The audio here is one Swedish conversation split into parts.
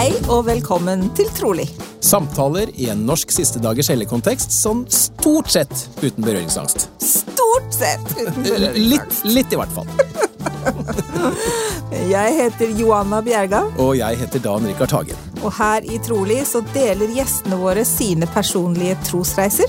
Hei og velkommen til Trolig. Samtaler i en norsk siste dagers helligkontekst som stort sett uten berøringsangst. Stort sett uten Litt, berøringsangst. litt i hvert fall. Jeg heter Joanna Bjerga, Og jeg heter Dan Rikard Hagen. og her i Trolig så deler gjestene våre sine personlige trosreiser.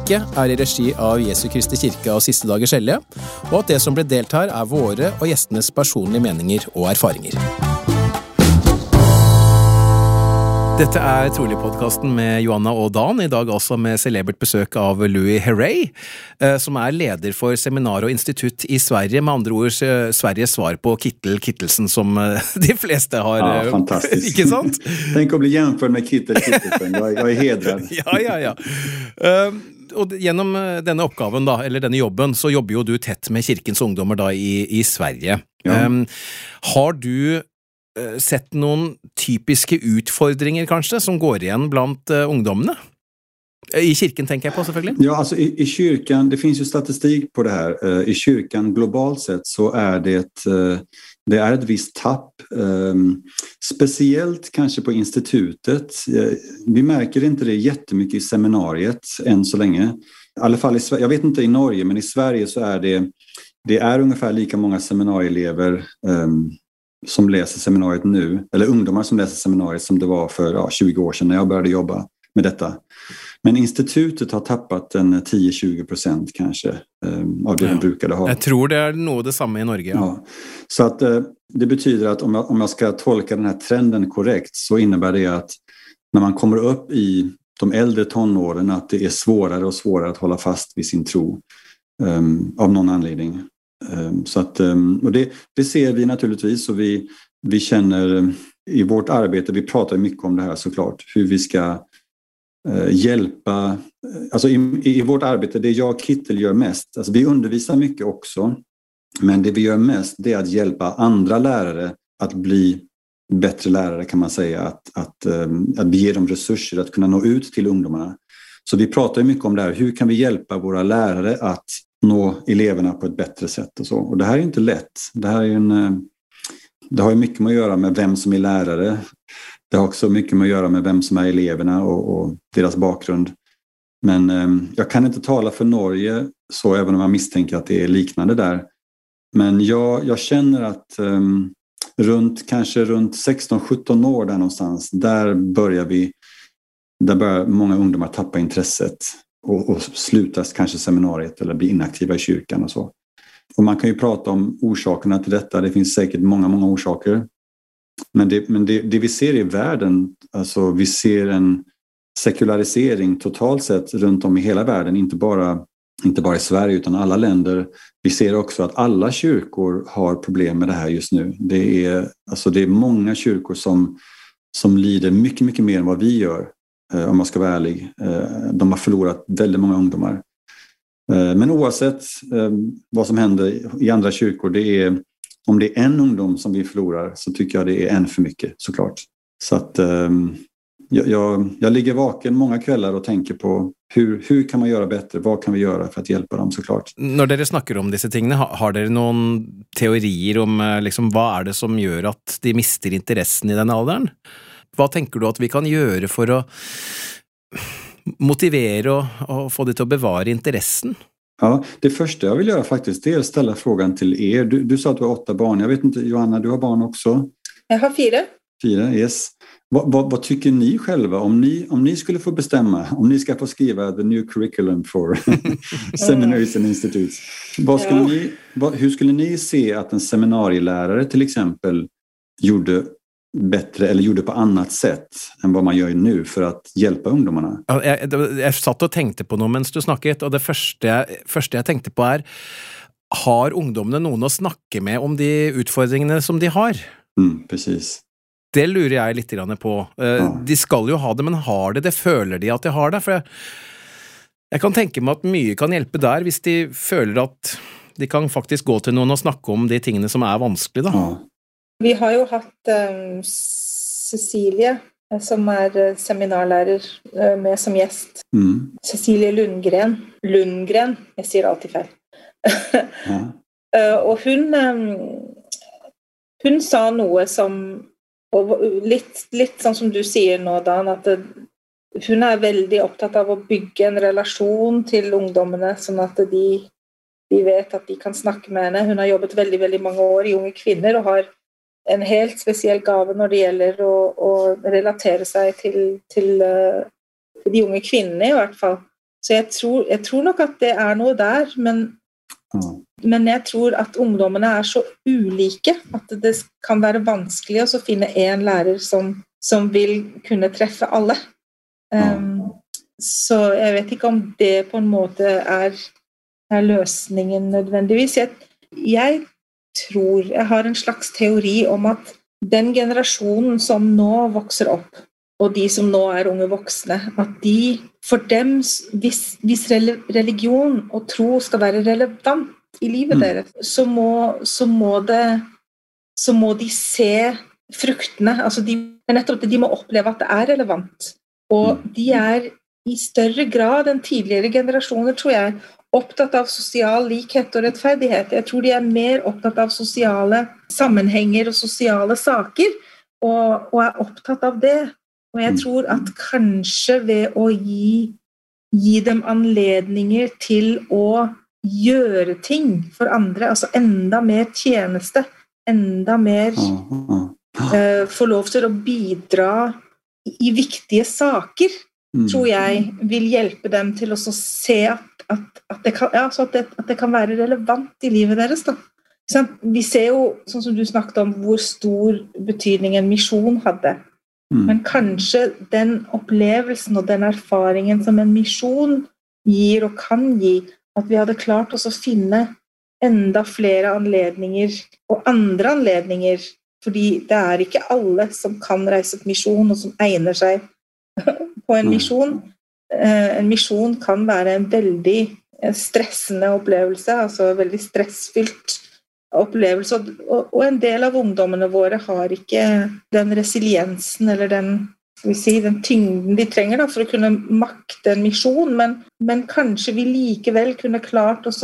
er i regi av Jesu Kristi kirke og Siste dagers hellige, og at det som ble delt her, er våre og gjestenes personlige meninger og erfaringer. Dette er Trolig-podkasten med Joanna og Dan, i dag altså med celebert besøk av Louis Herrey, eh, som er leder for seminar og institutt i Sverige, med andre ord eh, Sveriges svar på Kittel Kittelsen, som eh, de fleste har Ja, fantastiskt. Ikke sant? Tänk att bli jämförd med Kittel Kittelsen. Jag, är- jag är hedrad. Ja, ja, ja. Og gjennom denne oppgaven, da, eller denne jobben, så jobber jo du tett med Kirkens ungdommer da i, i Sverige. Ja. Eh, har du Eh, sett noen typiske utfordringer, kanskje, som går igjen blant eh, ungdommene? Eh, I kirken, tenker jeg på, selvfølgelig. Ja, alltså i, i kyrkan, det finns ju statistik på det här. I kyrkan globalt sett så är det, det är ett visst tapp. Ehm, speciellt kanske på institutet. Vi märker inte det jättemycket i seminariet än så länge. I alla fall i Sverige, jag vet inte i Norge, men i Sverige så är det, det är ungefär lika många seminarieelever ehm, som läser seminariet nu, eller ungdomar som läser seminariet som det var för ja, 20 år sedan när jag började jobba med detta. Men institutet har tappat en 10-20 procent kanske eh, av det Ja. de brukade ha. Jeg tror det er noe det samme i Norge. Ja. Ja. Så att eh, det betyder att om jag, om jag ska tolka den här trenden korrekt så innebär det att när man kommer upp i de äldre tonåren att det är svårare och svårare att hålla fast vid sin tro eh, av någon anledning. Ehm, så att, ehm, och det, det ser vi naturligtvis och vi, vi känner eh, i vårt arbete, vi pratar mycket om det här såklart, hur vi ska eh, hjälpa, eh, alltså i, i vårt arbete, det jag och Kittel gör mest, alltså vi undervisar mycket också, men det vi gör mest det är att hjälpa andra lärare att bli bättre lärare kan man säga, att, att, ehm, att ge dem resurser att kunna nå ut till ungdomarna. Så vi pratar mycket om det här, hur kan vi hjälpa våra lärare att nå eleverna på ett bättre sätt och så. Och det här är inte lätt. Det här är en, eh, det har ju mycket med att göra med vem som är lärare. Det har också mycket med att göra med vem som är eleverna och, och deras bakgrund. Men eh, jag kan inte tala för Norge så även om jag misstänker att det är liknande där. Men jag, jag känner att eh, runt kanske runt 16-17 år där någonstans, där börjar vi, där börjar många ungdomar tappa intresset och, och sluta kanske seminariet eller bli inaktiva i kyrkan och så. Och man kan ju prata om orsakerna till detta. Det finns säkert många, många orsaker. Men det, men det, det vi ser i världen, alltså vi ser en sekularisering totalt sett runt om i hela världen, inte bara, inte bara i Sverige utan alla länder. Vi ser också att alla kyrkor har problem med det här just nu. Det är, alltså det är många kyrkor som, som lider mycket, mycket mer än vad vi gör, Eh, om jag ska vara ärlig. Eh, de har förlorat väldigt många ungdomar. Eh, men oavsett vad som händer i andra kyrkor, det är, om det är en ungdom som vi förlorar så tycker jag det är en för mycket såklart. Så att ehm, jag, jag, jag ligger vaken många kvällar och tänker på hur, hur kan man göra bättre? Vad kan vi göra för att hjälpa dem såklart? När ni snackar om dessa ting, ha- har ni någon teorier om liksom, vad är det som gör att de mister intressen i den åldern? Hva tenker du at vi kan gjøre for å motivere og, og få de til å bevare interessen? Ja, det första jag vill göra faktiskt det är att ställa frågan till er. Du, du sa att du har åtta barn. Jag vet inte, Johanna, du har barn också? Jag har fyra. Fyra, yes. Vad, vad, vad tycker ni själva om ni, om ni skulle få bestämma, om ni ska få skriva the new curriculum for seminaries and institutes. Vad skulle Ja. ni, vad, hur skulle ni se att en seminarielärare till exempel gjorde bättre eller gjorde på annat sätt än vad man gör nu för att hjälpa ungdomarna? Ja, Jeg, det- jeg satt og tenkte på noe mens du snakket, og det første jeg, første jeg tenkte på er Har ungdommene noen å snakke med om de utfordringene som de har? Mm, precis. Det lurer jeg litt på. Ja. De skal jo ha det, men har de det? Føler de at de har det? For jeg, jeg kan tenke meg at mye kan hjelpe der, hvis de føler at de kan faktisk gå til noen og snakke om de tingene som er vanskelig, da. Ja. Vi har jo hatt um, Cecilie, som er seminarlærer, med som gjest. Mm. Cecilie Lundgren. Lundgren, jeg sier alltid feil. ja. og hun hun sa noe som litt, litt, sånn som du sier nå, Dan, at det, hun er veldig opptatt av å bygge en relasjon til ungdommene, sånn at de, de, vet at de kan snakke med henne. Hun har jobbet veldig, veldig mange år i Unge kvinner og har en helt spesiell gave når det gjelder å, å relatere seg til, til uh, de unge kvinnene, i hvert fall. Så jeg tror, jeg tror nok at det er noe der, men men jeg tror at ungdommene er så ulike at det kan være vanskelig å finne én lærer som, som, vil kunne treffe alle. Um, så jeg vet ikke om det på en måte er, er løsningen nødvendigvis. Jeg, jeg, tror Jeg har en slags teori om at den generasjonen som nå vokser opp, og de som nå er unge voksne, at de for dem, hvis, hvis religion og tro skal være relevant i livet mm. deres, så må, så må, det Så må de se fruktene. Altså de, nettopp de må oppleve at det er relevant. Og mm. de er i større grad enn tidligere generasjoner, tror jeg, opptatt av sosial likhet og rettferdighet. Jeg tror de er mer opptatt av sosiale sammenhenger og sosiale saker, og, og er opptatt av det. Og jeg mm. tror at kanskje ved å gi, gi dem anledninger til å gjøre ting for andre, altså enda mer tjeneste, enda mer uh, Få lov til å bidra i viktige saker, mm. tror jeg vil hjelpe dem til å se at, at, at, det kan, ja, at, det, at, det, kan, være relevant i livet deres. Da. Vi ser jo, sånn som du snakket om, hvor stor betydning en misjon hadde Mm. Men kanskje den opplevelsen og den erfaringen som en misjon gir og kan gi, at vi hadde klart oss å finne enda flere anledninger, og andre anledninger, fordi det er ikke alle som kan reise på misjon, og som egner seg på en misjon. Eh, en misjon kan være en veldig eh, stressende opplevelse, altså veldig stressfylt opplevelse. Og, og, en del av ungdommene våre har ikke den resiliensen eller den, si, den tyngden de trenger da, for å kunne makte en misjon, men, men kanskje vi likevel kunne klart å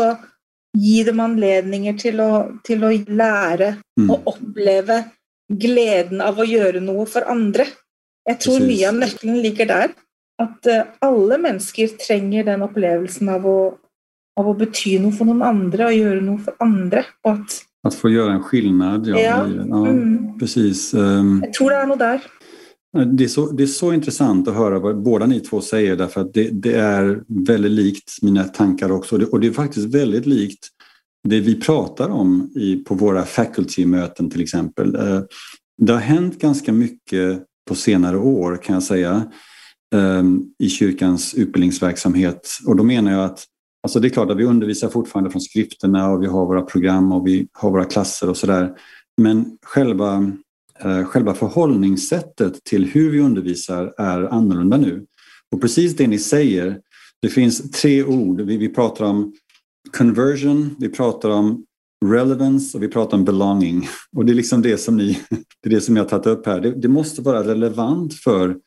gi dem anledninger til å, til å lære mm. og oppleve gleden av å gjøre noe for andre. Jeg tror Precis. mye av nøkkelen ligger der. At uh, alle mennesker trenger den opplevelsen av å, av å bety noe for noen andre og gjøre noe for andre. Og at att få göra en skillnad. Ja, ja. ja mm. precis. Ehm, Jag tror det är nog där. Det är, så, det är så intressant att höra vad båda ni två säger därför att det, det är väldigt likt mina tankar också. Och det, och det, är faktiskt väldigt likt det vi pratar om i, på våra faculty-möten till exempel. Eh, det har hänt ganska mycket på senare år kan jag säga Ehm, i kyrkans utbildningsverksamhet. Och då menar jag att Alltså det är klart att vi undervisar fortfarande från skrifterna och vi har våra program och vi har våra klasser och sådär. Men själva, eh, själva förhållningssättet till hur vi undervisar är annorlunda nu. Och precis det ni säger, det finns tre ord. Vi, vi pratar om conversion, vi pratar om relevance och vi pratar om belonging. Och det är liksom det som ni, det är det som jag har tagit upp här. Det, det måste vara relevant för,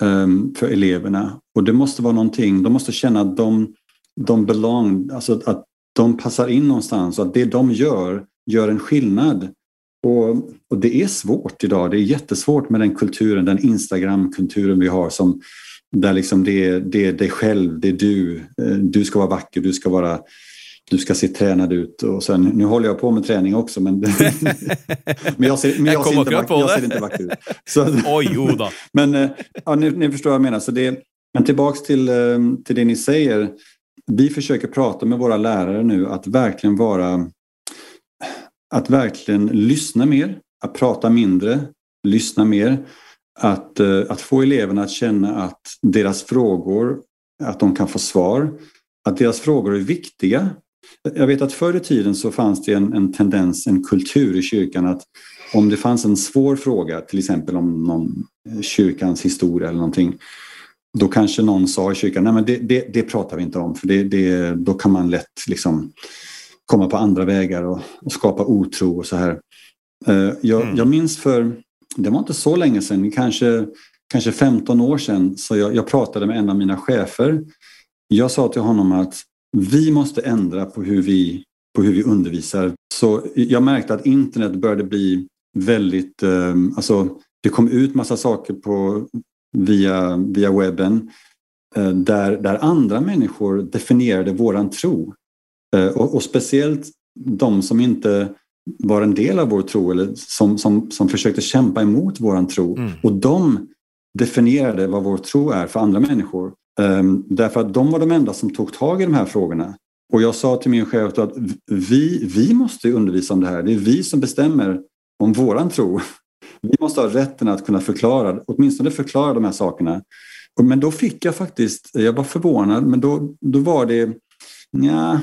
Ehm, för eleverna och det måste vara någonting, de måste känna att de de belong, alltså att de passar in någonstans och att det de gör gör en skillnad. Och, och det är svårt idag. Det är jättesvårt med den kulturen, den Instagram-kulturen vi har som där liksom det, är, det är dig själv, det är du. Eh, du ska vara vacker, du ska vara du ska se tränad ut och sen, nu håller jag på med träning också men, men jag ser, men jag ser, inte, vacker, jag ser inte vacker ut. Så, Oj, då. men eh, ja, ni, ni, förstår vad jag menar. Så det, men tillbaks till, eh, till det ni säger vi försöker prata med våra lärare nu att verkligen vara att verkligen lyssna mer, att prata mindre, lyssna mer. Att, eh, att få eleverna att känna att deras frågor, att de kan få svar. Att deras frågor är viktiga Jag vet att förr i tiden så fanns det en, en tendens, en kultur i kyrkan att om det fanns en svår fråga, till exempel om någon kyrkans historia eller någonting, då kanske någon sa i kyrkan, nej men det, det, det pratar vi inte om för det, det, då kan man lätt liksom komma på andra vägar och, och skapa otro och så här. Eh, jag, mm. jag, minns för, det var inte så länge sedan, kanske, kanske 15 år sedan, så jag, jag pratade med en av mina chefer. Jag sa till honom att vi måste ändra på hur vi, på hur vi undervisar. Så jag märkte att internet började bli väldigt, eh, alltså det kom ut massa saker på, via, via webben eh, där, där andra människor definierade våran tro. Eh, och, och, speciellt de som inte var en del av vår tro eller som, som, som försökte kämpa emot våran tro. Mm. Och de definierade vad vår tro är för andra människor. Ehm, därför att de var de enda som tog tag i de här frågorna. Och jag sa till min chef att vi, vi måste undervisa om det här. Det är vi som bestämmer om våran tro. Vi måste ha rätten att kunna förklara, åtminstone förklara de här sakerna. Men då fick jag faktiskt, jag var förvånad, men då, då var det, ja,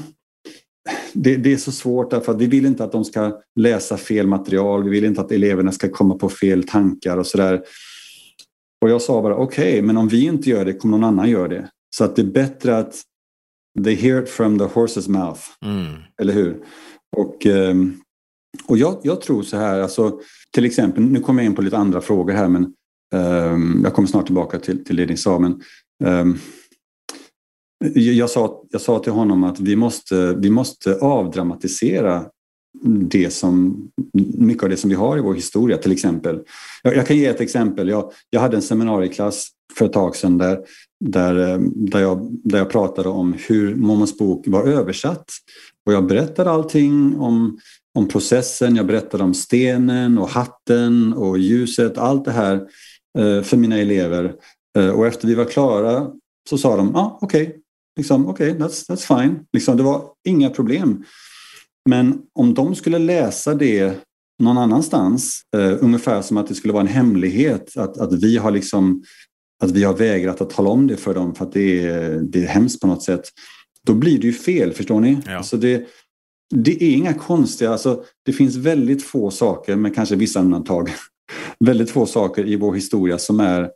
det, det, är så svårt därför att vi vill inte att de ska läsa fel material, vi vill inte att eleverna ska komma på fel tankar och sådär. Och jag sa bara okej, okay, men om vi inte gör det kommer någon annan göra det. Så att det är bättre att they hear it from the horse's mouth. Mm. Eller hur? Och, ehm, och jag, jag, tror så här, alltså, till exempel, nu kommer jag in på lite andra frågor här men um, jag kommer snart tillbaka till, till det ni sa. Men, um, jag, sa, jag sa till honom att vi måste, vi måste avdramatisera det som, mycket av det som vi har i vår historia till exempel. Jag, jag kan ge ett exempel. Jag, jag hade en seminarieklass för ett tag sedan där, där, eh, där, jag, där jag pratade om hur Momos bok var översatt. Och jag berättade allting om, om processen, jag berättade om stenen och hatten och ljuset, allt det här eh, för mina elever. Eh, och efter vi var klara så sa de, ja ah, okej, okay, Liksom, Okej, okay, that's, that's fine. Liksom, det var inga problem. Men om de skulle läsa det någon annanstans, uh, ungefär som att det skulle vara en hemlighet, att, att, vi har liksom, att vi har vägrat att tala om det för dem för att det är, det är hemskt på något sätt. Då blir det ju fel, förstår ni? Ja. Alltså det, det är inga konstiga, alltså, det finns väldigt få saker, med kanske vissa undantag, väldigt få saker i vår historia som är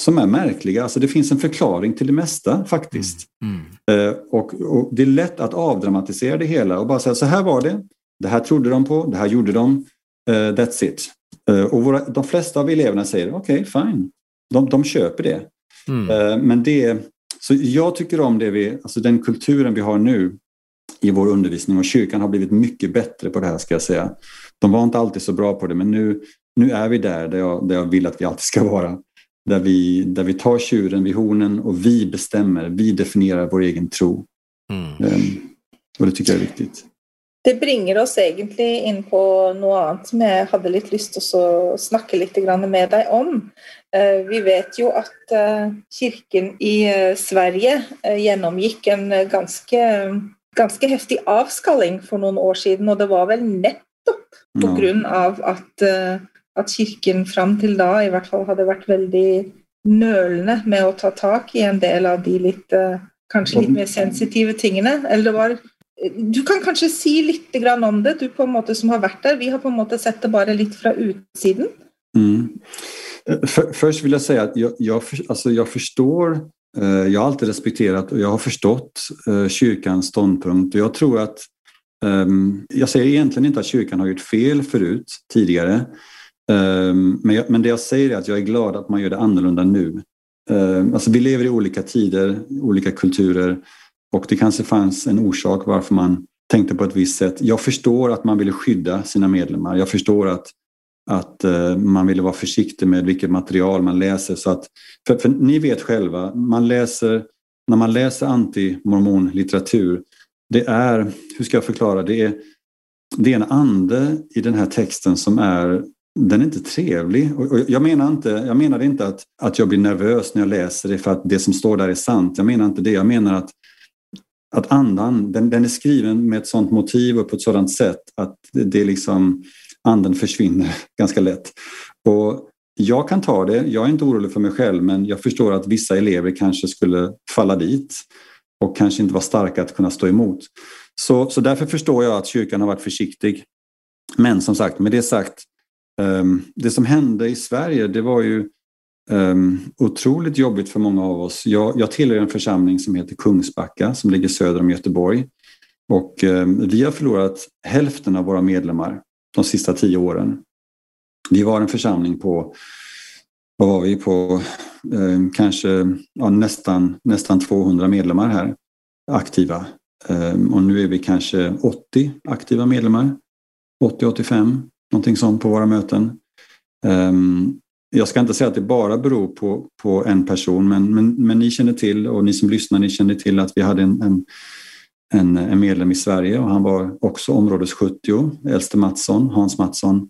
som är märkliga. Alltså det finns en förklaring till det mesta faktiskt. Mm. Mm. Eh, och, och, Det är lätt att avdramatisera det hela och bara säga så här var det. Det här trodde de på, det här gjorde de. Uh, that's it. Uh, och våra, de flesta av eleverna säger okej, okay, fine. De, de köper det. Mm. Uh, men det så jag tycker om det vi, alltså den kulturen vi har nu i vår undervisning och kyrkan har blivit mycket bättre på det här ska jag säga. De var inte alltid så bra på det men nu, nu är vi där, där jag, där jag vill att vi alltid ska vara. Där vi, där vi tar tjuren vid hornen och vi bestämmer, vi definierar vår egen tro. Mm. Um, och det tycker jag är viktigt. Det bringer oss egentligen in på något annat som jag hade lite lust att snacka lite grann med dig om. Uh, vi vet ju att uh, kyrkan i uh, Sverige genomgick en ganska, ganska häftig avskalling för några år sedan och det var väl nettopp på grund av att att kyrkan fram till då i hvert fall hade varit väldigt nölande med att ta tag i en del av de lite, kanske lite mer sensitiva tingene. Eller var, du kan kanske säga lite grann om det, du på en måte som har varit där. Vi har på en måte sett det bara lite från utsidan. Mm. För, först vill jag säga att jag, jag, alltså jag förstår, eh, jag har alltid respekterat och jag har förstått eh, kyrkans ståndpunkt och jag tror att ehm, jag säger egentligen inte att kyrkan har gjort fel förut, tidigare. Ehm, men, jag, men det jag säger är att jag är glad att man gör det annorlunda nu. Ehm, alltså vi lever i olika tider, olika kulturer och det kanske fanns en orsak varför man tänkte på ett visst sätt. Jag förstår att man ville skydda sina medlemmar. Jag förstår att, att eh, man ville vara försiktig med vilket material man läser. Så att, för, för ni vet själva, man läser, när man läser antimormonlitteratur, det är, hur ska jag förklara, det är, det är en ande i den här texten som är den är inte trevlig. Och jag, menar inte, jag menar inte att, att jag blir nervös när jag läser det för att det som står där är sant. Jag menar inte det. Jag menar att, att andan, den, den är skriven med ett sådant motiv och på ett sådant sätt att det, det liksom, anden försvinner ganska lätt. Och jag kan ta det, jag är inte orolig för mig själv men jag förstår att vissa elever kanske skulle falla dit och kanske inte vara starka att kunna stå emot. Så, så därför förstår jag att kyrkan har varit försiktig. Men som sagt, med det sagt, Ehm, det som hände i Sverige det var ju um, otroligt jobbigt för många av oss. Jag, jag tillhör en församling som heter Kungsbacka som ligger söder om Göteborg. Och um, vi har förlorat hälften av våra medlemmar de sista tio åren. Vi var en församling på, vad var vi på, um, kanske ja, nästan, nästan 200 medlemmar här aktiva. Och nu är vi kanske 80 aktiva medlemmar. 80-85, någonting sånt på våra möten. Eh, jag ska inte säga att det bara beror på, på en person men, men, men ni känner till och ni som lyssnar ni känner till att vi hade en, en en, en medlem i Sverige och han var också områdes 70, äldste Mattsson, Hans Mattsson.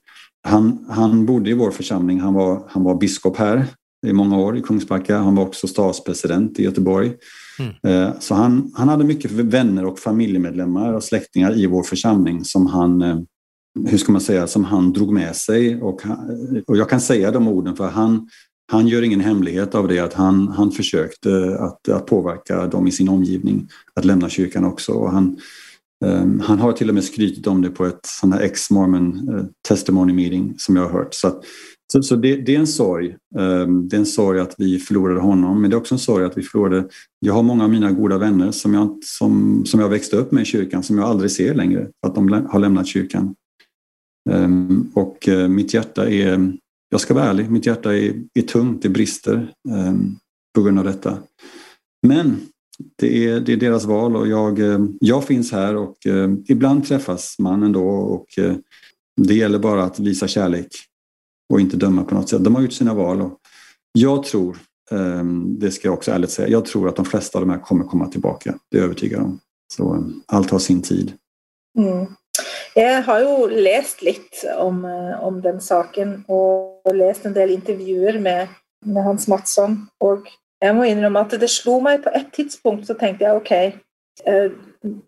Han, han bodde i vår församling, han var, han var biskop här i många år i Kungsbacka. Han var också stadspresident i Göteborg. Mm. Eh, så han, han hade mycket vänner och familjemedlemmar och släktingar i vår församling som han, eh, hur ska man säga, som han drog med sig. Och, och jag kan säga de orden för han, han gör ingen hemlighet av det, att han, han försökte att, att påverka dem i sin omgivning att lämna kyrkan också. Och han, um, han har till och med skrytit om det på ett sån här ex-mormon uh, testimony meeting som jag har hört. Så, att, så, så det, det, är en sorg. Um, det är en sorg att vi förlorade honom, men det är också en sorg att vi förlorade... Jag har många av mina goda vänner som jag, som, som jag växte upp med i kyrkan som jag aldrig ser längre, att de har lämnat kyrkan. Ehm, och eh, mitt hjärta är jag ska vara ärlig, mitt hjärta är, är tungt, det brister ehm, på grund av detta. Men det är, det är deras val och jag, eh, jag finns här och eh, ibland träffas man ändå och det gäller bara att visa kärlek och inte döma på något sätt. De har gjort sina val och jag tror, ehm, det ska jag också ärligt säga, jag tror att de flesta av de här kommer komma tillbaka. Det är jag övertygad om. Så allt har sin tid. Mm. Jeg har jo lest litt om, eh, om, den saken og lest en del intervjuer med, med, Hans Matsson. Og jeg må innrømme at det slo meg på et tidspunkt, så tenkte jeg ok eh,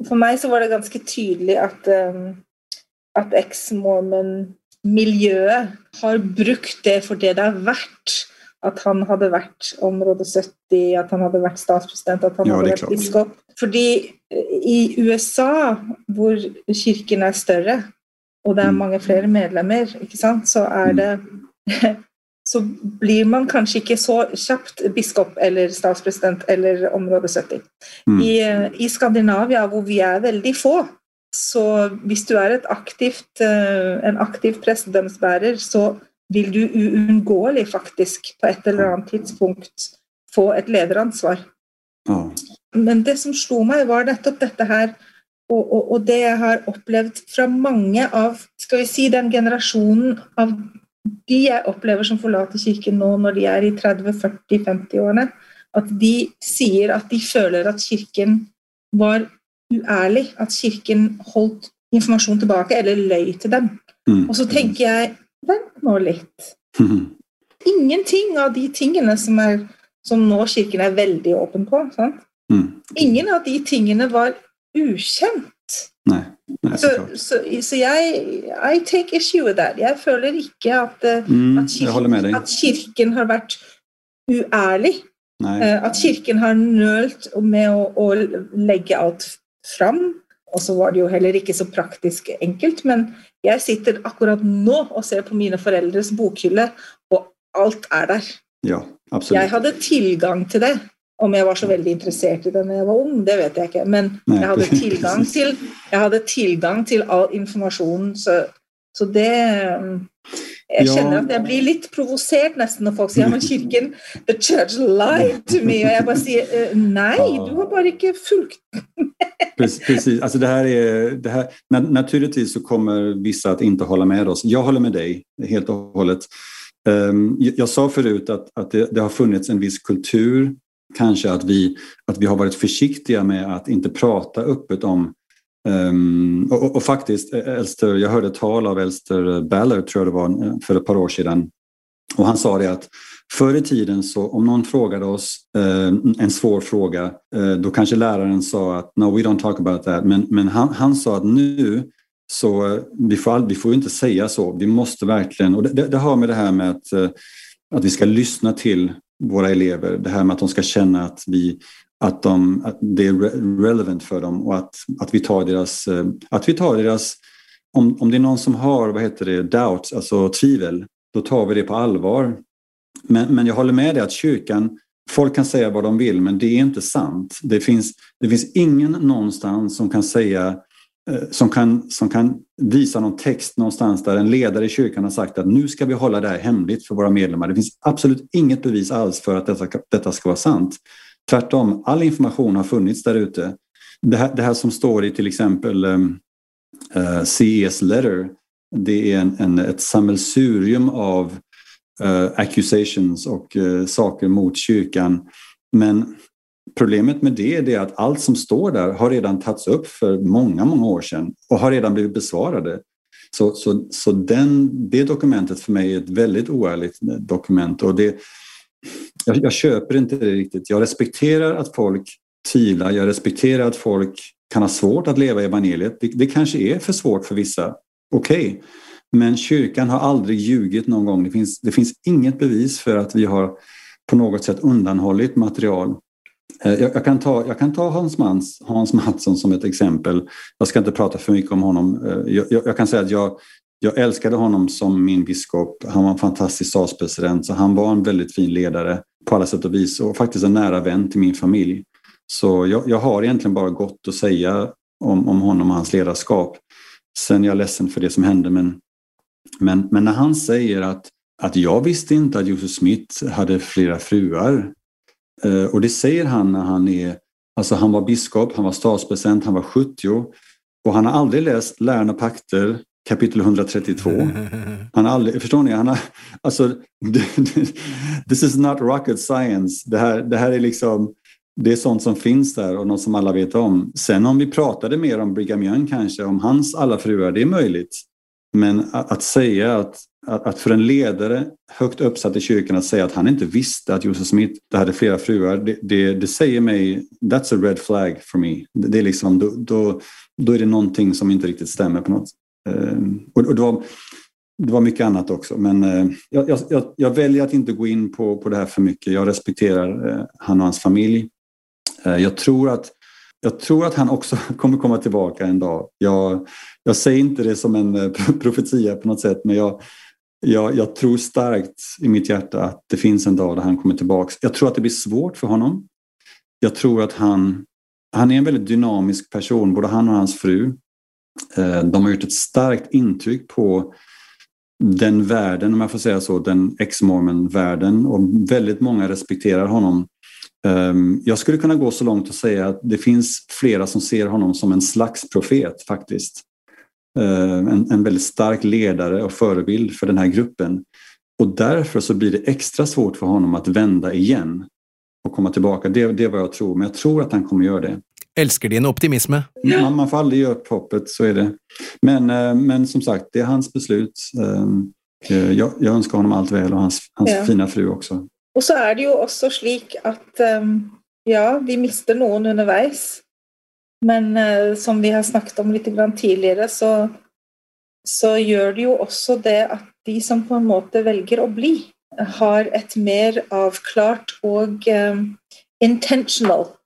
For meg så var det ganske tydelig at, ehm, at ex-mormon-miljøet har brukt det for det det er verdt at han hadde vært område 70, at han hadde vært statspresident, at han ja, hadde vært biskop. Eh, i USA, hvor kirken er større, og det er mm. medlemmer, ikke sant, så er mm. det så blir man kanskje ikke så kjapt biskop eller statspresident eller område 70. Mm. I, eh, I, Skandinavia, hvor vi er veldig få, så hvis du er aktivt, eh, en aktiv prestedømsbærer, så vil du uunngåelig faktisk på et eller annet tidspunkt få et lederansvar. Mm. Men det som slo meg, var nettopp dette her, og, og, og, det jeg har opplevd fra mange av skal vi si, den generasjonen av de jeg opplever som forlater kirken nå når de er i 30-40-50-årene, at de sier at de føler at kirken var uærlig, at kirken holdt informasjon tilbake eller løy til dem. Mm. Og så tenker jeg Vent litt. Ingenting av de tingene som, er, som nå Kirken er veldig åpen på. Mm. Ingen av de tingene var ukjent. Nei. Nei, så, så, så, jeg I take issue with that. Jeg føler ikke at, eh, mm, at, kirken, at kirken, har vært uærlig. Nei. Eh, at Kirken har nølt med å, å legge alt fram. Og så var det jo heller ikke så praktisk enkelt, men jeg sitter akkurat nå og ser på mine foreldres bokhylle, og alt er der. Ja, absolutt. Jeg hadde tilgang til det. Om jeg var så veldig interessert i det når jeg var ung, det vet jeg ikke. Men jeg hadde tilgang til, hadde tilgang til all informasjonen, så, så det Jeg kjenner at jeg blir litt provosert nesten når folk sier at kirken The church lied to me. Og jeg bare sier eh, nei, du har bare ikke fulgt Precis, alltså det här är, det här, naturligtvis så kommer vissa att inte hålla med oss. Jag håller med dig helt och hållet. Ehm, jag sa förut att, att det, det har funnits en viss kultur, kanske att vi, att vi har varit försiktiga med att inte prata öppet om Um, och, och, faktiskt, Elster, jag hörde tal av Elster Ballard, tror jag det var, för ett par år sedan. Och han sa det att förr i tiden så om någon frågade oss eh, en svår fråga, eh, då kanske läraren sa att no we don't talk about that. Men, men han, han sa att nu så eh, vi får, vi får inte säga så. Vi måste verkligen, och det, det, det har med det här med att, eh, att vi ska lyssna till våra elever. Det här med att de ska känna att vi, att, de, att det är relevant för dem och att, att vi tar deras, eh, att vi tar deras om, om det är någon som har, vad heter det, doubts, alltså tvivel, då tar vi det på allvar. Men, men jag håller med dig att kyrkan, folk kan säga vad de vill men det är inte sant. Det finns, det finns ingen någonstans som kan säga eh, som kan, som kan visa någon text någonstans där en ledare i kyrkan har sagt att nu ska vi hålla det här hemligt för våra medlemmar. Det finns absolut inget bevis alls för att detta, detta ska vara sant. Tvärtom, all information har funnits där ute. Det här, det här som står i till exempel ehm, eh, um, uh, CES letter, det är en, en, ett sammelsurium av uh, accusations och uh, saker mot kyrkan. Men problemet med det är att allt som står där har redan tagits upp för många, många år sedan och har redan blivit besvarade. Så, så, så den, det dokumentet för mig är ett väldigt oärligt dokument och det, jag, jag köper inte det riktigt. Jag respekterar att folk tvivlar, jag respekterar att folk kan ha svårt att leva i evangeliet. Det, det kanske är för svårt för vissa. Okej, okay. men kyrkan har aldrig ljugit någon gång. Det finns, det finns inget bevis för att vi har på något sätt undanhållit material. Eh, jag, jag, kan ta, jag kan ta Hans, Mans, Hans Mattsson som ett exempel. Jag ska inte prata för mycket om honom. Eh, jag, jag, jag kan säga att jag, jag älskade honom som min biskop. Han var en fantastisk statspresident, så han var en väldigt fin ledare på alla sätt och vis och faktiskt en nära vän till min familj. Så jag, jag har egentligen bara gott att säga om, om honom och hans ledarskap. Sen är jag ledsen för det som hände men, men, men när han säger att, att jag visste inte att Joseph Smith hade flera fruar eh, och det säger han när han är Alltså han var biskop, han var statspresident, han var 70 och han har aldrig läst Lärarna pakter kapitel 132. Han har aldrig, förstår ni? Han har, alltså, this is not rocket science. Det här, det här är liksom det är sånt som finns där och något som alla vet om. Sen om vi pratade mer om Brigham Young kanske, om hans alla fruar, det är möjligt. Men att, att säga att, att, för en ledare högt uppsatt i kyrkan att säga att han inte visste att Josef Smith hade flera fruar, det, det, det säger mig, that's a red flag for me. Det, det är liksom, då, då, då, är det någonting som inte riktigt stämmer på något. Ehm, och, och det, var, det var mycket annat också, men eh, jag, jag, jag, väljer att inte gå in på, på det här för mycket. Jag respekterar eh, han och hans familj. Eh, jag tror att jag tror att han också kommer komma tillbaka en dag. Jag, jag säger inte det som en eh, profetia på något sätt men jag, jag, jag, tror starkt i mitt hjärta att det finns en dag där han kommer tillbaka. Jag tror att det blir svårt för honom. Jag tror att han, han är en väldigt dynamisk person, både han och hans fru. Eh, de har gjort ett starkt intryck på den världen, om jag får säga så, den ex-mormon-världen och väldigt många respekterar honom ehm, jag skulle kunna gå så långt och säga att det finns flera som ser honom som en slags profet faktiskt. Ehm, en, en väldigt stark ledare och förebild för den här gruppen. Och därför så blir det extra svårt för honom att vända igen och komma tillbaka. Det, det är vad jag tror, men jag tror att han kommer göra det. Älskar din optimism. Man, man får aldrig ge upp hoppet, så är det. Men, eh, men som sagt, det är hans beslut. Ehm, eh, jag, jag önskar honom allt väl och hans, hans ja. fina fru också. Og så er det jo også slik at um, ja, vi mister noen underveis. Men uh, som vi har snakket om litt tidligere, så, så gjør det jo også det at de som på en måte velger å bli, har et mer avklart og um, intentional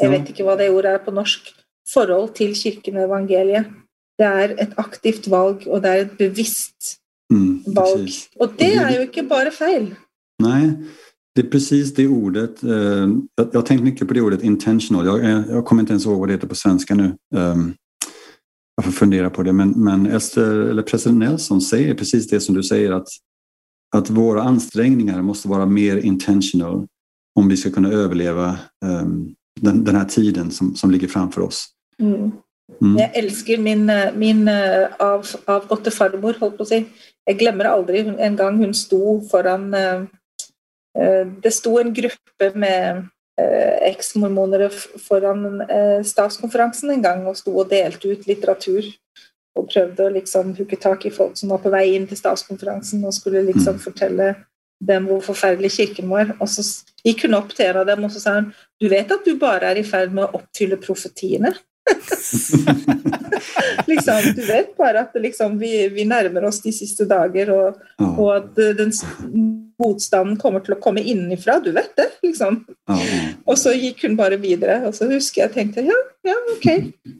Jeg vet ikke hva det ordet er på norsk. Forhold til kirken og evangeliet. Det er et aktivt valg, og det er et bevisst mm, valg. Og det er jo ikke bare feil. Nei, det är precis det ordet. Eh, jag har tänkt mycket på det ordet intentional. Jag, jag kommer inte ens ihåg vad det heter på svenska nu. Ehm, jag får fundera på det. Men, men Esther, eller president Nelson säger precis det som du säger att, att våra ansträngningar måste vara mer intentional om vi ska kunna överleva um, den, den här tiden som, som ligger framför oss. Mm. Mm. Jeg elsker min, min eh, av, avgåtte farmor, holdt på å si. Jeg glemmer aldri en gang hun sto foran uh, Eh, det sto en gruppe med eh, eks-mormonere foran eh, statskonferansen en gang og sto og delte ut litteratur. Prøvde å liksom hooke tak i folk som var på vei inn til statskonferansen og skulle liksom mm. fortelle dem hvor forferdelig kirken var. Og så gikk hun opp til en av dem og så sa hun, du vet at du bare er i ferd med å oppfylle profetiene? liksom, du vet bare at liksom, vi, vi, nærmer oss de siste dager, og, og at den motstanden kommer til å komme innenfra, du vet det, liksom. Ja, ja. Og så gikk hun bare videre. Og så husker jeg tenkte ja, ja, ok.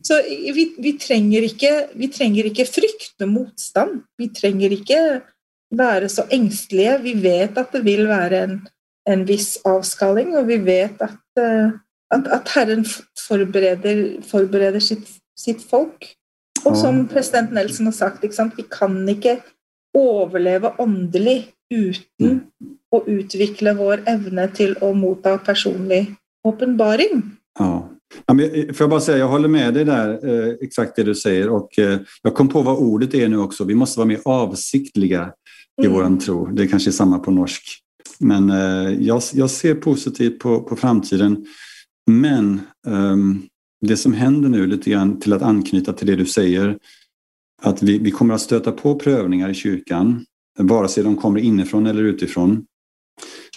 Så vi, vi, trenger ikke, vi trenger ikke frykte motstand. Vi trenger ikke være så engstelige. Vi vet at det vil være en, en viss avskalling, og vi vet at, eh, at, at Herren forbereder, forbereder sitt, sitt, folk. Og som president Nelson har sagt, vi kan ikke overleve åndelig uten å utvikle vår evne til å motta personlig åpenbaring. Ja. Ja, men, får jag bara säga, jag håller med dig där, eh, exakt det du säger. Och, eh, jag kom på vad ordet är nu också. Vi måste vara mer avsiktliga i mm. våran tro. Det kanske är samma på norsk. Men eh, jag, jag, ser positivt på, på framtiden. Men um, det som händer nu lite grann till att anknyta till det du säger. Att vi, vi kommer att stöta på prövningar i kyrkan. Vare sig de kommer inifrån eller utifrån.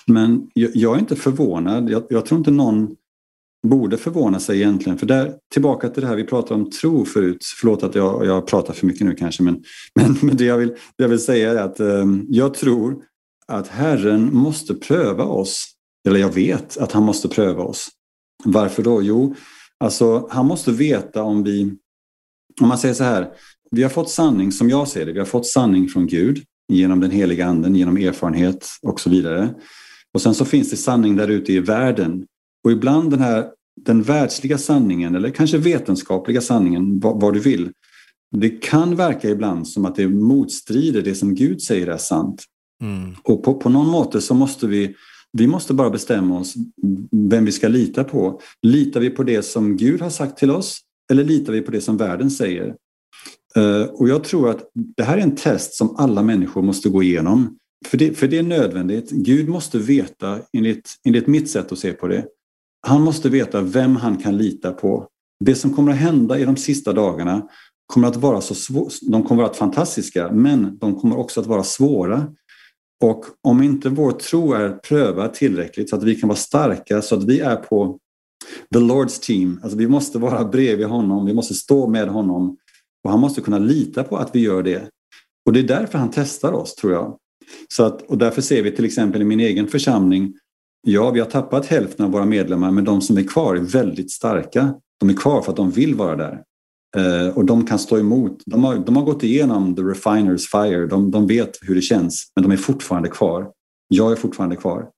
Men jag, jag är inte förvånad. Jag, jag tror inte någon borde förvåna sig egentligen. För där, tillbaka till det här vi pratade om tro förut. Förlåt att jag, jag pratar för mycket nu kanske, men, men, men det, jag vill, det jag vill säga är att eh, jag tror att Herren måste pröva oss. Eller jag vet att han måste pröva oss. Varför då? Jo, alltså han måste veta om vi... Om man säger så här, vi har fått sanning som jag ser det. Vi har fått sanning från Gud genom den heliga anden, genom erfarenhet och så vidare. Och sen så finns det sanning där ute i världen och ibland den här den världsliga sanningen eller kanske vetenskapliga sanningen, vad, du vill. Det kan verka ibland som att det motstrider det som Gud säger är sant. Mm. Och på, på någon måte så måste vi, vi måste bara bestämma oss vem vi ska lita på. Litar vi på det som Gud har sagt till oss eller litar vi på det som världen säger? Uh, och jag tror att det här är en test som alla människor måste gå igenom. För det, för det är nödvändigt. Gud måste veta, enligt, enligt mitt sätt att se på det, han måste veta vem han kan lita på. Det som kommer att hända i de sista dagarna kommer att vara så svår, De kommer att vara fantastiska, men de kommer också att vara svåra. Och om inte vår tro är prövad tillräckligt så att vi kan vara starka, så att vi är på the Lords team. Alltså vi måste vara bredvid honom, vi måste stå med honom och han måste kunna lita på att vi gör det. Och det är därför han testar oss, tror jag. Så att, och därför ser vi till exempel i min egen församling Ja, vi har tappat hälften av våra medlemmar men de som är kvar är väldigt starka. De är kvar för att de vill vara där. Eh, och de kan stå emot. De har, de har gått igenom the refiners fire. De, de vet hur det känns men de är fortfarande kvar. Jag är fortfarande kvar.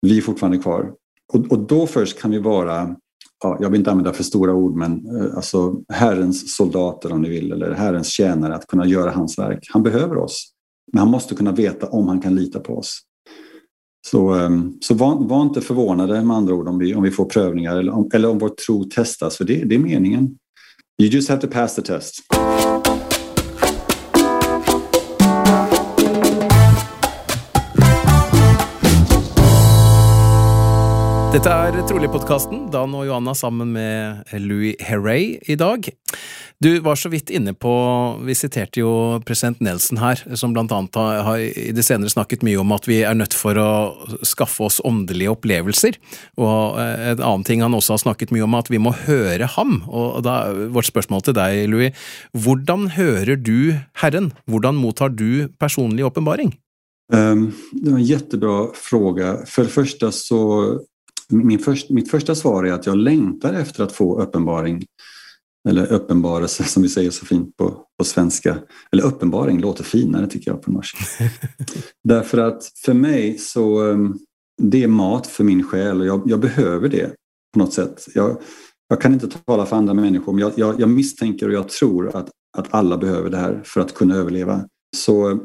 Vi är fortfarande kvar. Och, och då först kan vi vara, ja, jag vill inte använda för stora ord, men eh, alltså Herrens soldater om ni vill, eller Herrens tjänare, att kunna göra hans verk. Han behöver oss. Men han måste kunna veta om han kan lita på oss. Så, ehm, så var, var, inte förvånade med andra ord om vi, om vi får prövningar eller om, eller om vår tro testas, för det, det är meningen. You just have to pass the test. Dette er Trolig-podkasten, Dan og Johanna sammen med Louis Herrey i dag. Du var så vidt inne på, vi siterte jo president Nelson her, som blant annet har, har i det senere snakket mye om at vi er nødt for å skaffe oss åndelige opplevelser. Og eh, en annen ting han også har snakket mye om, at vi må høre ham. Og da, vårt spørsmål til deg, Louis, hvordan hører du Herren? Hvordan mottar du personlig åpenbaring? Um, det var en jättebra fråga. För det första så min först, mitt första svar är att jag längtar efter att få uppenbaring. Eller uppenbarelse som vi säger så fint på, på svenska. Eller uppenbaring låter finare tycker jag på norska. Därför att för mig så um, det är mat för min själ och jag, jag behöver det på något sätt. Jag, jag, kan inte tala för andra människor men jag, jag, jag, misstänker och jag tror att, att alla behöver det här för att kunna överleva. Så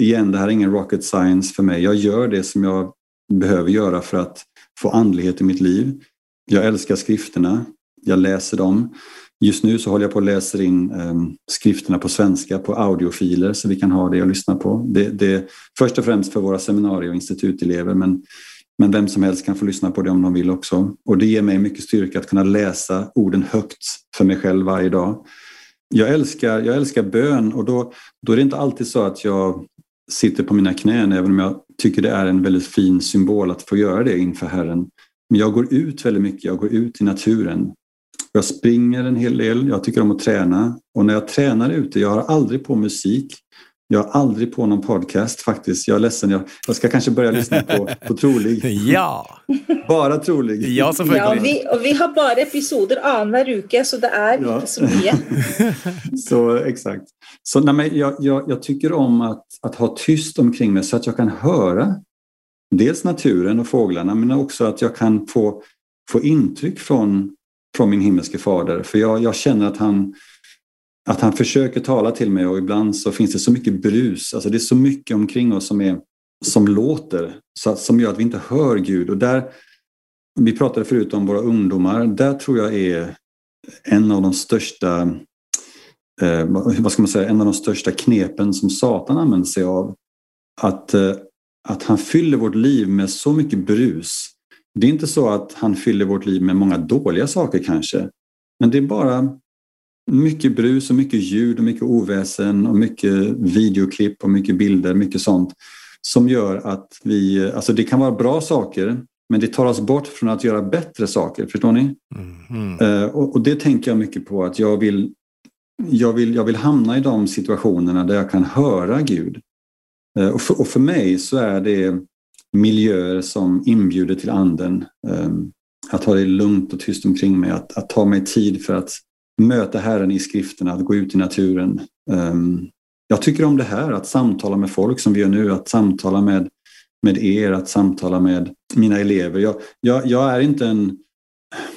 igen, det här är ingen rocket science för mig. Jag gör det som jag behöver göra för att få andlighet i mitt liv. Jag älskar skrifterna. Jag läser dem. Just nu så håller jag på att läsa in um, skrifterna på svenska på audiofiler så vi kan ha det och lyssna på. Det, det först och främst för våra seminarier och institutelever men, men vem som helst kan få lyssna på det om de vill också. Och det ger mig mycket styrka att kunna läsa orden högt för mig själv varje dag. Jag älskar, jag älskar bön och då, då är det inte alltid så att jag sitter på mina knän även om jag tycker det är en väldigt fin symbol att få göra det inför Herren. Men jag går ut väldigt mycket, jag går ut i naturen. Jag springer en hel del, jag tycker om att träna och när jag tränar ute, jag har aldrig på musik. Jag har aldrig på någon podcast faktiskt. Jag är ledsen. Jag, jag ska kanske börja lyssna på, på Trolig. Ja! Bara Trolig. Ja, ja och, vi, och vi har bara episoder annanhver vecka så det är ja. inte så mycket. så exakt. Så nej, men jag, jag, jag, tycker om att, att ha tyst omkring mig så att jag kan höra dels naturen och fåglarna men också att jag kan få, få intryck från, från min himmelske fader. För jag, jag känner att han att han försöker tala till mig och ibland så finns det så mycket brus, alltså det är så mycket omkring oss som, är, som låter, så, som gör att vi inte hör Gud. Och där, vi pratade förut om våra ungdomar, där tror jag är en av de största eh, vad ska man säga, en av de största knepen som Satan använder sig av. Att, eh, att han fyller vårt liv med så mycket brus. Det är inte så att han fyller vårt liv med många dåliga saker kanske. Men det är bara mycket brus och mycket ljud och mycket oväsen och mycket videoklipp och mycket bilder, mycket sånt som gör att vi, alltså det kan vara bra saker men det tar oss bort från att göra bättre saker, förstår ni? Mm. Uh, och, och, det tänker jag mycket på att jag vill, jag, vill, jag vill hamna i de situationerna där jag kan höra Gud. Uh, och, för, och för mig så är det miljöer som inbjuder till anden. Ehm, att ha det lugnt och tyst omkring mig, att, att ta mig tid för att möta Herren i skrifterna, att gå ut i naturen. Ehm, jag tycker om det här, att samtala med folk som vi gör nu, att samtala med, med er, att samtala med mina elever. Jag, jag, jag är inte en...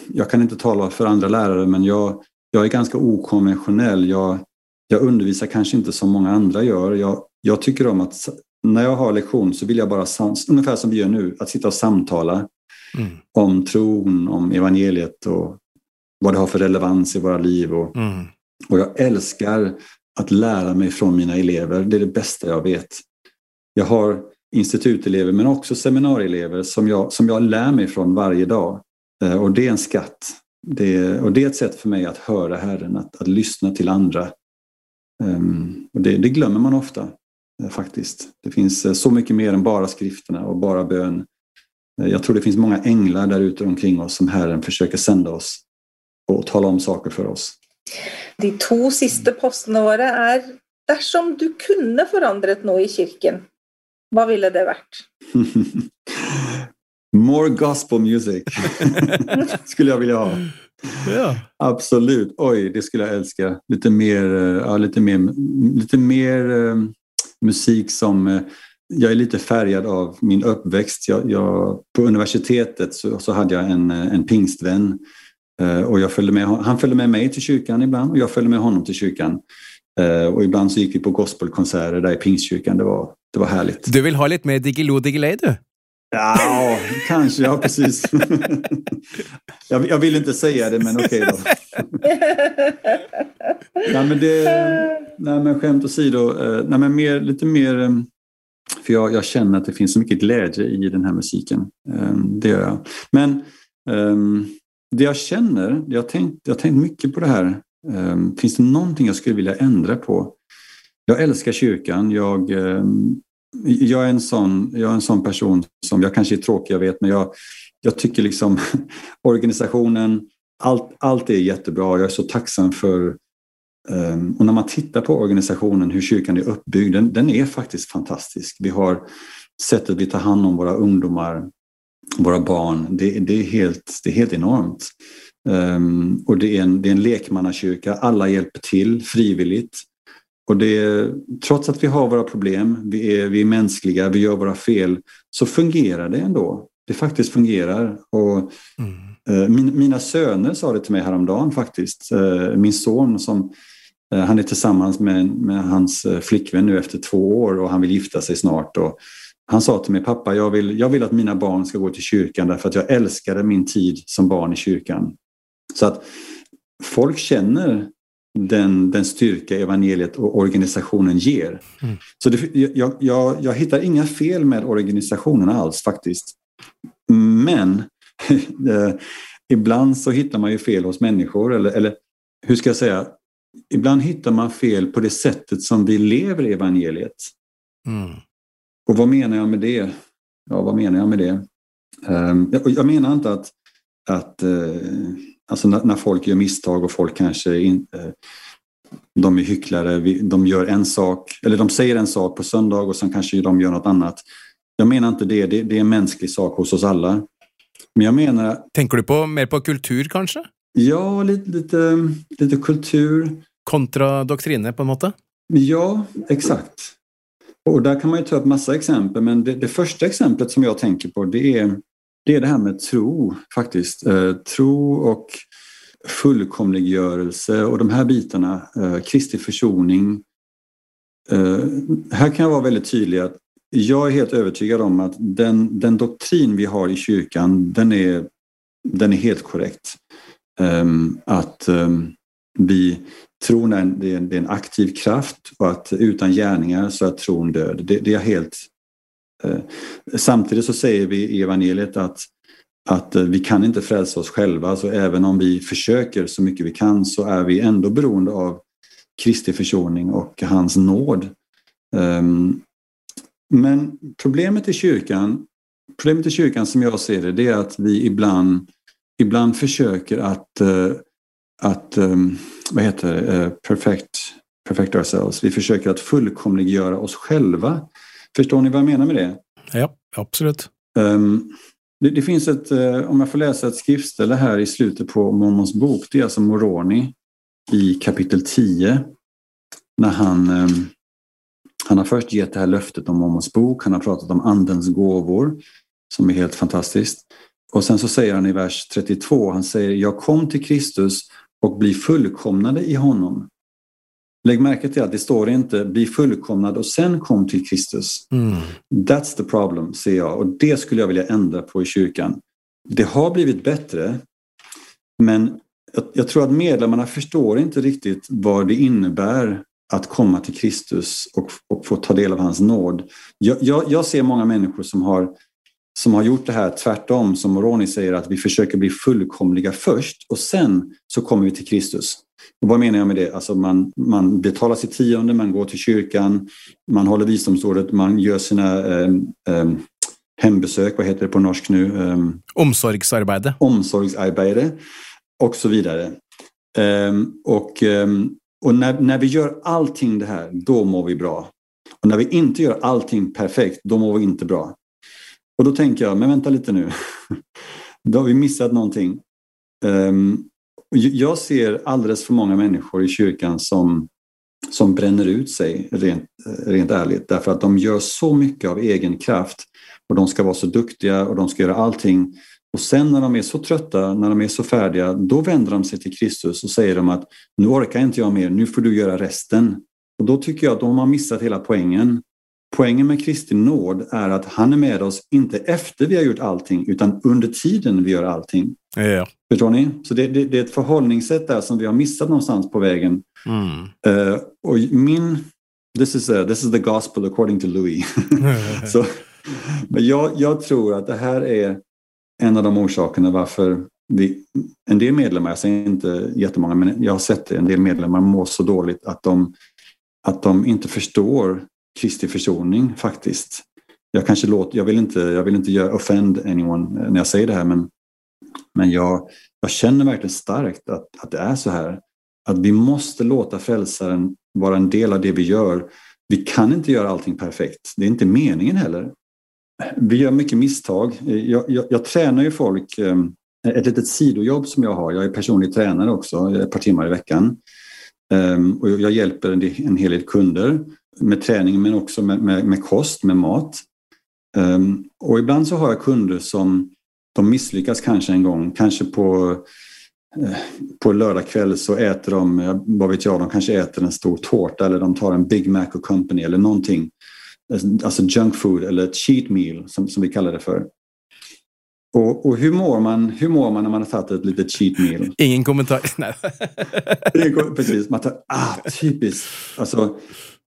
Jag kan inte tala för andra lärare, men jag, jag är ganska okonventionell. Jag, jag undervisar kanske inte som många andra gör. Jag, jag tycker om att när jag har lektion så vill jag bara, ungefär som vi gör nu, att sitta och samtala mm. om tron, om evangeliet och vad det har för relevans i våra liv. Och, mm. och jag älskar att lära mig från mina elever. Det är det bästa jag vet. Jag har institutelever men också seminarieelever som jag, som jag lär mig från varje dag. Eh, och det är en skatt. Det, och det är ett sätt för mig att höra Herren, att, att lyssna till andra. Um, och det, det, glömmer man ofta faktiskt. Det finns uh, så mycket mer än bara skrifterna och bara bön. Uh, jag tror det finns många änglar där ute omkring oss som Herren försöker sända oss och tala om saker för oss. De två sista postene våre er Dersom du kunde forandret noe i kyrkan, vad ville det varit? More gospel music skulle jag vilja ha. Ja. Absolut. Oj, det skulle jag älska. Lite mer, ja, lite mer, lite mer um, musik som... Eh, jag är lite färgad av min uppväxt. Jag, jag på universitetet så, så hade jag en, eh, en pingstvän eh, och jag följde med, han följde med mig till kyrkan ibland och jag följde med honom till kyrkan. Och ibland så gick vi på gospelkonserter där i Pingstkyrkan. Det var, det var härligt. Du vill ha lite mer Diggiloo Diggiley du? Ja, kanske. Ja, precis. jag, jag, vill inte säga det, men okej okay då. nej, men det, nej, men skämt åsido. Eh, nej, men mer, lite mer... För jag, jag känner att det finns så mycket glädje i den här musiken. Det gör jag. Men um, det jag känner, jag har tänkt, jag har tänkt mycket på det här. Ehm, finns det någonting jag skulle vilja ändra på? Jag älskar kyrkan. Jag, ehm, jag, är, en sån, jag är en sån person som, jag kanske är tråkig, jag vet, men jag, jag tycker liksom organisationen, allt, allt är jättebra. Jag är så tacksam för um, och när man tittar på organisationen, hur kyrkan är uppbyggd, den, den är faktiskt fantastisk. Vi har sättet vi tar hand om våra ungdomar, våra barn, det, det, är, helt, det är helt enormt. Um, och det är, en, det är en lekmannakyrka, alla hjälper till frivilligt. Och det, trots att vi har våra problem, vi är, vi är mänskliga, vi gör våra fel, så fungerar det ändå. Det faktiskt fungerar. Och, mm. uh, min, mina söner sa det till mig häromdagen faktiskt. Uh, min son som uh, han är tillsammans med, med hans flickvän nu efter två år och han vill gifta sig snart. Och, han sa till mig, pappa jag vill, jag vill att mina barn ska gå till kyrkan därför att jag älskade min tid som barn i kyrkan. Så att folk känner den, den styrka evangeliet och organisationen ger. Mm. Så det, jag, jag, jag hittar inga fel med organisationen alls faktiskt. Men eh, ibland så hittar man ju fel hos människor eller, eller hur ska jag säga? Ibland hittar man fel på det sättet som vi lever i evangeliet. Mm. Och vad menar jag med det? Ja, vad menar jag med det? Ehm, jag menar inte att, att eh, alltså när folk gör misstag och folk kanske inte de är hycklare, de gör en sak, eller de säger en sak på söndag och sen kanske de gör något annat. Jag menar inte det, det, det är en mänsklig sak hos oss alla. Men jag menar... Tänker du på, mer på kultur kanske? Ja, lite, lite, lite kultur. Kontra doktriner på något sätt? Ja, exakt. Och där kan man ju ta upp massa exempel, men det, det första exemplet som jag tänker på det är det, är det här med tro faktiskt. Eh, tro och fullkomliggörelse och de här bitarna, eh, Kristi försoning. Eh, här kan jag vara väldigt tydlig att jag är helt övertygad om att den, den doktrin vi har i kyrkan, den är, den är helt korrekt. Ehm, att ehm, vi tron är en, det är, en, aktiv kraft och att utan gärningar så är tron död. Det, det är helt... Eh, samtidigt så säger vi i evangeliet att, att eh, vi kan inte frälsa oss själva, så även om vi försöker så mycket vi kan så är vi ändå beroende av Kristi försoning och hans nåd. Ehm, men problemet i kyrkan, problemet i kyrkan som jag ser det, det är att vi ibland, ibland försöker att, eh, att ehm, vad heter det, perfect, perfect ourselves. Vi försöker att fullkomliggöra oss själva. Förstår ni vad jag menar med det? Ja, absolut. Um, det, det, finns ett, uh, om jag får läsa ett skriftställe här i slutet på Mormons bok, det är alltså Moroni i kapitel 10. När han, um, han har först gett det här löftet om Mormons bok, han har pratat om andens gåvor, som är helt fantastiskt. Och sen så säger han i vers 32, han säger Jag kom till Kristus och bli fullkomnade i honom. Lägg märke till att det står inte bli fullkomnad och sen kom till Kristus. Mm. That's the problem, ser jag. Och det skulle jag vilja ändra på i kyrkan. Det har blivit bättre, men jag, jag tror att medlemmarna förstår inte riktigt vad det innebär att komma till Kristus och, och få ta del av hans nåd. Jag, jag, jag, ser många människor som har, som har gjort det här tvärtom, som Moroni säger, att vi försöker bli fullkomliga först och sen så kommer vi till Kristus. Och vad menar jag med det? Alltså man, man betalar sitt tionde, man går till kyrkan, man håller visdomsordet, man gör sina eh, eh, hembesök, vad heter det på norsk nu? Eh, Omsorgsarbete. Omsorgsarbete och så vidare. Um, och um, och när, när vi gör allting det här, då mår vi bra. Och när vi inte gör allting perfekt, då mår vi inte bra. Och då tänker jag, men vänta lite nu. då har vi missat någonting. Um, jag ser alldeles för många människor i kyrkan som, som bränner ut sig, rent, eh, rent ärligt, därför att de gör så mycket av egen kraft och de ska vara så duktiga och de ska göra allting och sen när de är så trötta, när de är så färdiga, då vänder de sig till Kristus och säger de att nu orkar inte jag mer, nu får du göra resten. Och då tycker jag att de har missat hela poängen. Poängen med Kristi nåd är att han är med oss, inte efter vi har gjort allting, utan under tiden vi gör allting. Ja. Förstår ni? Så det, det, det, är ett förhållningssätt där som vi har missat någonstans på vägen. Mm. Uh, och min... This is, a, this is the gospel according to Louis. så, men jag, jag tror att det här är en av de orsakerna varför vi, en del medlemmar, jag säger inte jättemånga, men jag har sett det, en del medlemmar mår så dåligt att de, att de inte förstår Kristi försoning faktiskt. Jag kanske låter, jag vill inte, jag vill inte göra offend anyone eh, när jag säger det här, men, men jag, jag känner verkligen starkt att, att det är så här. Att vi måste låta frälsaren vara en del av det vi gör. Vi kan inte göra allting perfekt. Det är inte meningen heller. Vi gör mycket misstag. Jag, jag, jag tränar ju folk. Eh, ett litet sidojobb som jag har. Jag är personlig tränare också ett par timmar i veckan. Ehm, och jag hjälper en hel del kunder med träning men också med, med, med kost, med mat. Ehm, och ibland så har jag kunder som de misslyckas kanske en gång, kanske på eh, på lördag kväll så äter de, vad vet jag, de kanske äter en stor tårta eller de tar en Big Mac och Company eller någonting alltså junk food eller cheat meal som, som vi kallar det för. Och, och, hur, mår man, hur mår man när man har tagit ett litet cheat meal? Ingen kommentar. Nej. Precis, man tar, ah, typiskt. Alltså,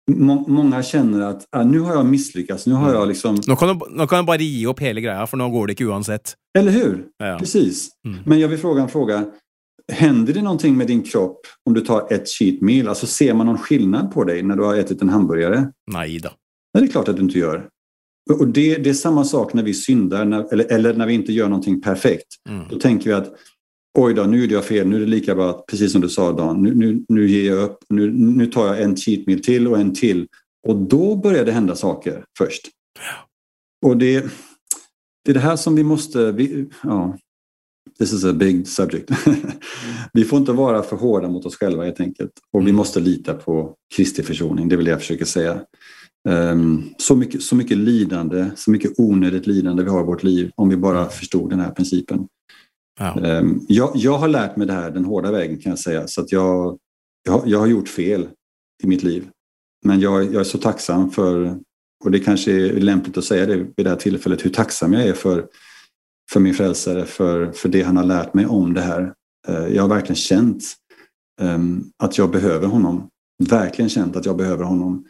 må, många känner att ah, nu har jag misslyckats. Nu har jag liksom... Nu kan, nu kan du bara ge upp hela grejen, för nu går det inte oavsett. Eller hur? Ja. Precis. Mm. Men jag vill fråga en fråga. Händer det någonting med din kropp om du tar ett cheat meal? Alltså ser man någon skillnad på dig när du har ätit en hamburgare? Nej då. Nej, det är klart att du inte gör. Och det, det är samma sak när vi syndar när, eller, eller, när vi inte gör någonting perfekt. Mm. Då tänker vi att oj då, nu gjorde jag fel, nu är det lika bra att, precis som du sa Dan, nu, nu, nu ger jag upp, nu, nu tar jag en cheat meal till och en till. Och då börjar det hända saker först. Och det, det är det här som vi måste, vi, ja, this is a big subject. vi får inte vara för hårda mot oss själva helt enkelt. Och vi mm. måste lita på Kristi försoning, det vill jag försöka säga. Um, så, mycket, så mycket lidande, så mycket onödigt lidande vi har i vårt liv om vi bara förstod den här principen. Ja. Ehm, jag, jag har lärt mig det här den hårda vägen kan jag säga. Så att jag, jag, jag har gjort fel i mitt liv. Men jag, jag är så tacksam för, och det kanske är lämpligt att säga det vid det här tillfället, hur tacksam jag är för, för min frälsare, för, för det han har lärt mig om det här. Ehm, jag har verkligen känt um, att jag behöver honom. Verkligen känt att jag behöver honom.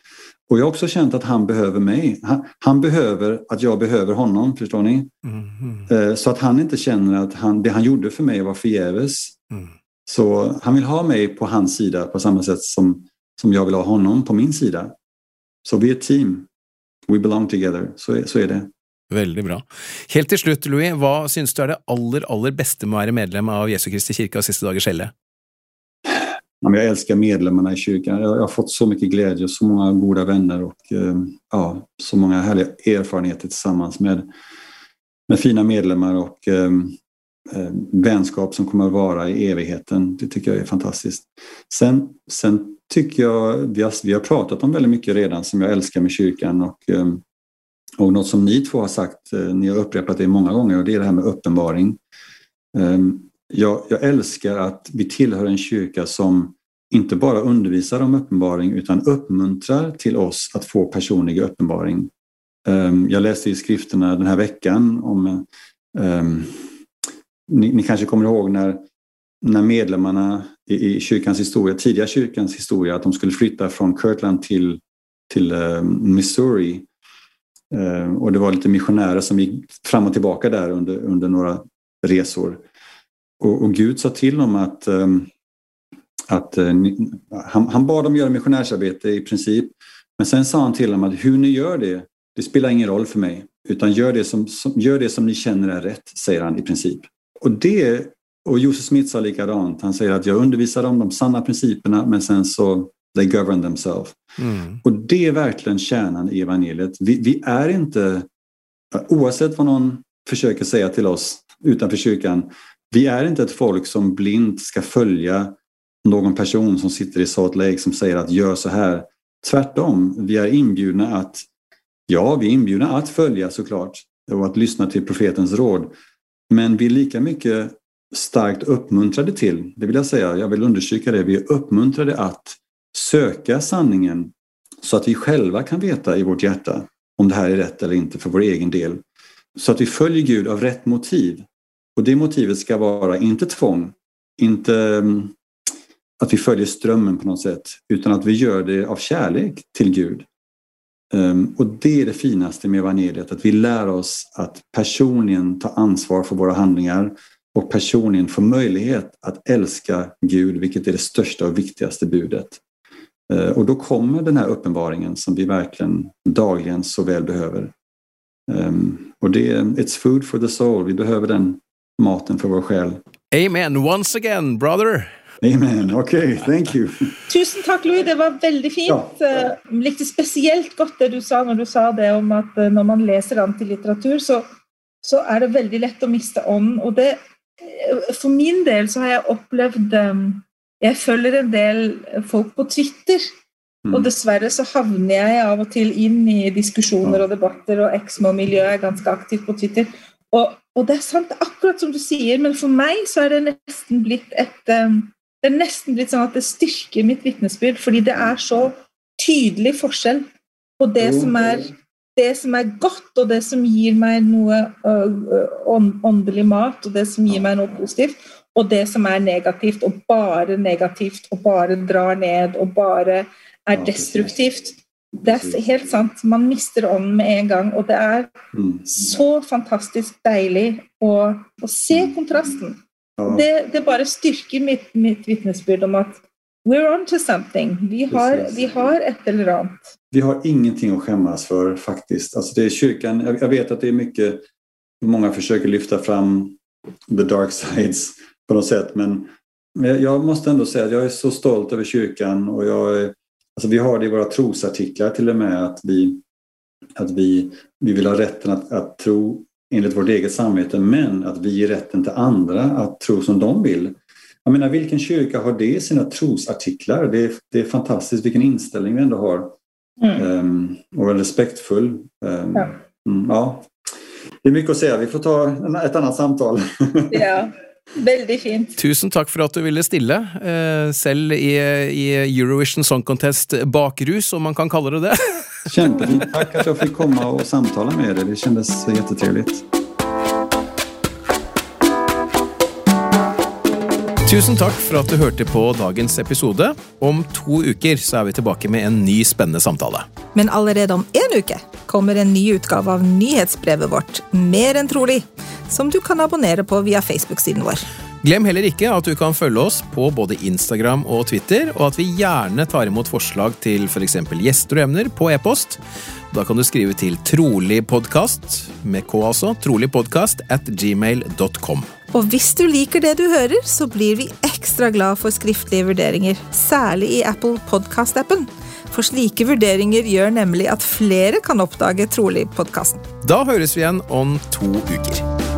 Och jag har också känt att han behöver mig. Han, han behöver att jag behöver honom, förstår ni? Mm. Så att han inte känner att han, det han gjorde för mig var förgäves. Mm. Så han vill ha mig på hans sida på samma sätt som, som jag vill ha honom på min sida. Så vi är ett team. We belong together. Så är, så är det. Väldigt bra. Helt till slut, Louis, vad syns du är det allra, allra bästa med att vara medlem av Jesu Kristi kyrka och Sista dagars Helle? Jag älskar medlemmarna i kyrkan. Jag har fått så mycket glädje, så många goda vänner och eh, ja, så många härliga erfarenheter tillsammans med, med fina medlemmar och eh, eh, vänskap som kommer att vara i evigheten. Det tycker jag är fantastiskt. Sen, sen tycker jag, vi har, vi har pratat om väldigt mycket redan som jag älskar med kyrkan och, eh, och något som ni två har sagt, ni har upprepat det många gånger och det är det här med uppenbaring. Jag, jag, älskar att vi tillhör en kyrka som inte bara undervisar om uppenbaring utan uppmuntrar till oss att få personlig uppenbaring. Ehm, jag läste i skrifterna den här veckan om um, ni, ni, kanske kommer ihåg när, när medlemmarna i, i, kyrkans historia, tidiga kyrkans historia, att de skulle flytta från Kirtland till, till um, Missouri. Um, och det var lite missionärer som gick fram och tillbaka där under, under några resor. Och, och Gud sa till dem att att eh, han, han bad dem göra missionärsarbete i princip. Men sen sa han till dem att hur ni gör det, det spelar ingen roll för mig. Utan gör det som, som, gör det som ni känner är rätt, säger han i princip. Och det, och Josef Smith sa likadant. Han säger att jag undervisar dem de sanna principerna men sen så they govern themselves. Mm. Och det är verkligen kärnan i evangeliet. Vi, vi är inte, oavsett vad någon försöker säga till oss utanför kyrkan, vi är inte ett folk som blint ska följa någon person som sitter i Salt Lake som säger att gör så här. Tvärtom, vi är inbjudna att, ja, vi är inbjudna att följa såklart och att lyssna till profetens råd. Men vi är lika mycket starkt uppmuntrade till, det vill jag säga, jag vill understryka det, vi är uppmuntrade att söka sanningen så att vi själva kan veta i vårt hjärta om det här är rätt eller inte för vår egen del. Så att vi följer Gud av rätt motiv. Och det motivet ska vara inte tvång, inte mm, att vi följer strömmen på något sätt, utan att vi gör det av kärlek till Gud. Ehm, och det är det finaste med evangeliet, att vi lär oss att personligen ta ansvar för våra handlingar och personligen få möjlighet att älska Gud, vilket är det största och viktigaste budet. Ehm, och då kommer den här uppenbaringen som vi verkligen dagligen så väl behöver. Ehm, och det är it's food for the soul, vi behöver den maten för vår själ. Amen, once again brother! Amen. Okej, okay, thank you. Tusen takk, Louis. Det var veldig fint. Ja. Eh, likte spesielt godt det du sa når du sa det om at eh, når man leser antilitteratur, så, så er det veldig lett å miste ånden. Og det, eh, for min del så har jeg opplevd Jeg følger en del folk på Twitter. Mm. Og dessverre så havner jeg av og til inn i diskusjoner og debatter, og Exmo-miljøet er ganske aktivt på Twitter. Og, og, det er sant, akkurat som du sier, men for meg så er det nesten blitt et um, det er nesten blitt sånn at det styrker mitt vitnesbyrd, fordi det er så tydelig forskjell på det som er, det som er godt, og det som gir meg noe åndelig mat, og det som gir meg noe positivt, og det som er negativt, og bare negativt, og bare drar ned, og bare er destruktivt. Det er helt sant. Man mister ånden med en gang. Og det er mm. så fantastisk deilig å, å se kontrasten. Det, det, bara styrker mitt, mitt vittnesbörd om att we're on to something. Vi har, vi har ett eller annat. Vi har ingenting att skämmas för faktiskt. Alltså det är kyrkan, jag vet att det är mycket, många försöker lyfta fram the dark sides på något sätt. Men jag måste ändå säga att jag är så stolt över kyrkan och jag är, alltså vi har det i våra trosartiklar till och med att vi, att vi, vi vill ha rätten att, att tro enligt vårt eget samvete men att vi ger rätten till andra att tro som de vill. Jag menar, vilken kyrka har det i sina trosartiklar? Det är, det är fantastiskt vilken inställning vi ändå har. Mm. Um, och en respektfull. Um, ja. Mm, ja. Det är mycket att säga. Vi får ta ett annat samtal. Ja. Väldigt fint. Tusen tack för att du ville stille, eh, selv i, i Eurovision Song Contest bakrus, om man kan kalla det det. Kämpefint. Tack att jag fick komma och samtala med dig. Det kändes jättetrevligt. Tusen takk for at du hørte på dagens episode. Om to uker så er vi tilbake med en ny spennende samtale. Men allerede om en uke kommer en ny utgave av nyhetsbrevet vårt, Mer enn trolig, som du kan abonnere på via Facebook-siden vår. Glem heller ikke at du kan følge oss på både Instagram og Twitter, og at vi gjerne tar imot forslag til f.eks. For gjester og emner på e-post. Da kan du skrive til troligpodkast, med K altså, troligpodkast at gmail.com. Og hvis du liker det du hører, så blir vi ekstra glad for skriftlige vurderinger, særlig i Apple Podcast-appen. For slike vurderinger gjør nemlig at flere kan oppdage Trolig-podkasten. Da høres vi igjen om to uker.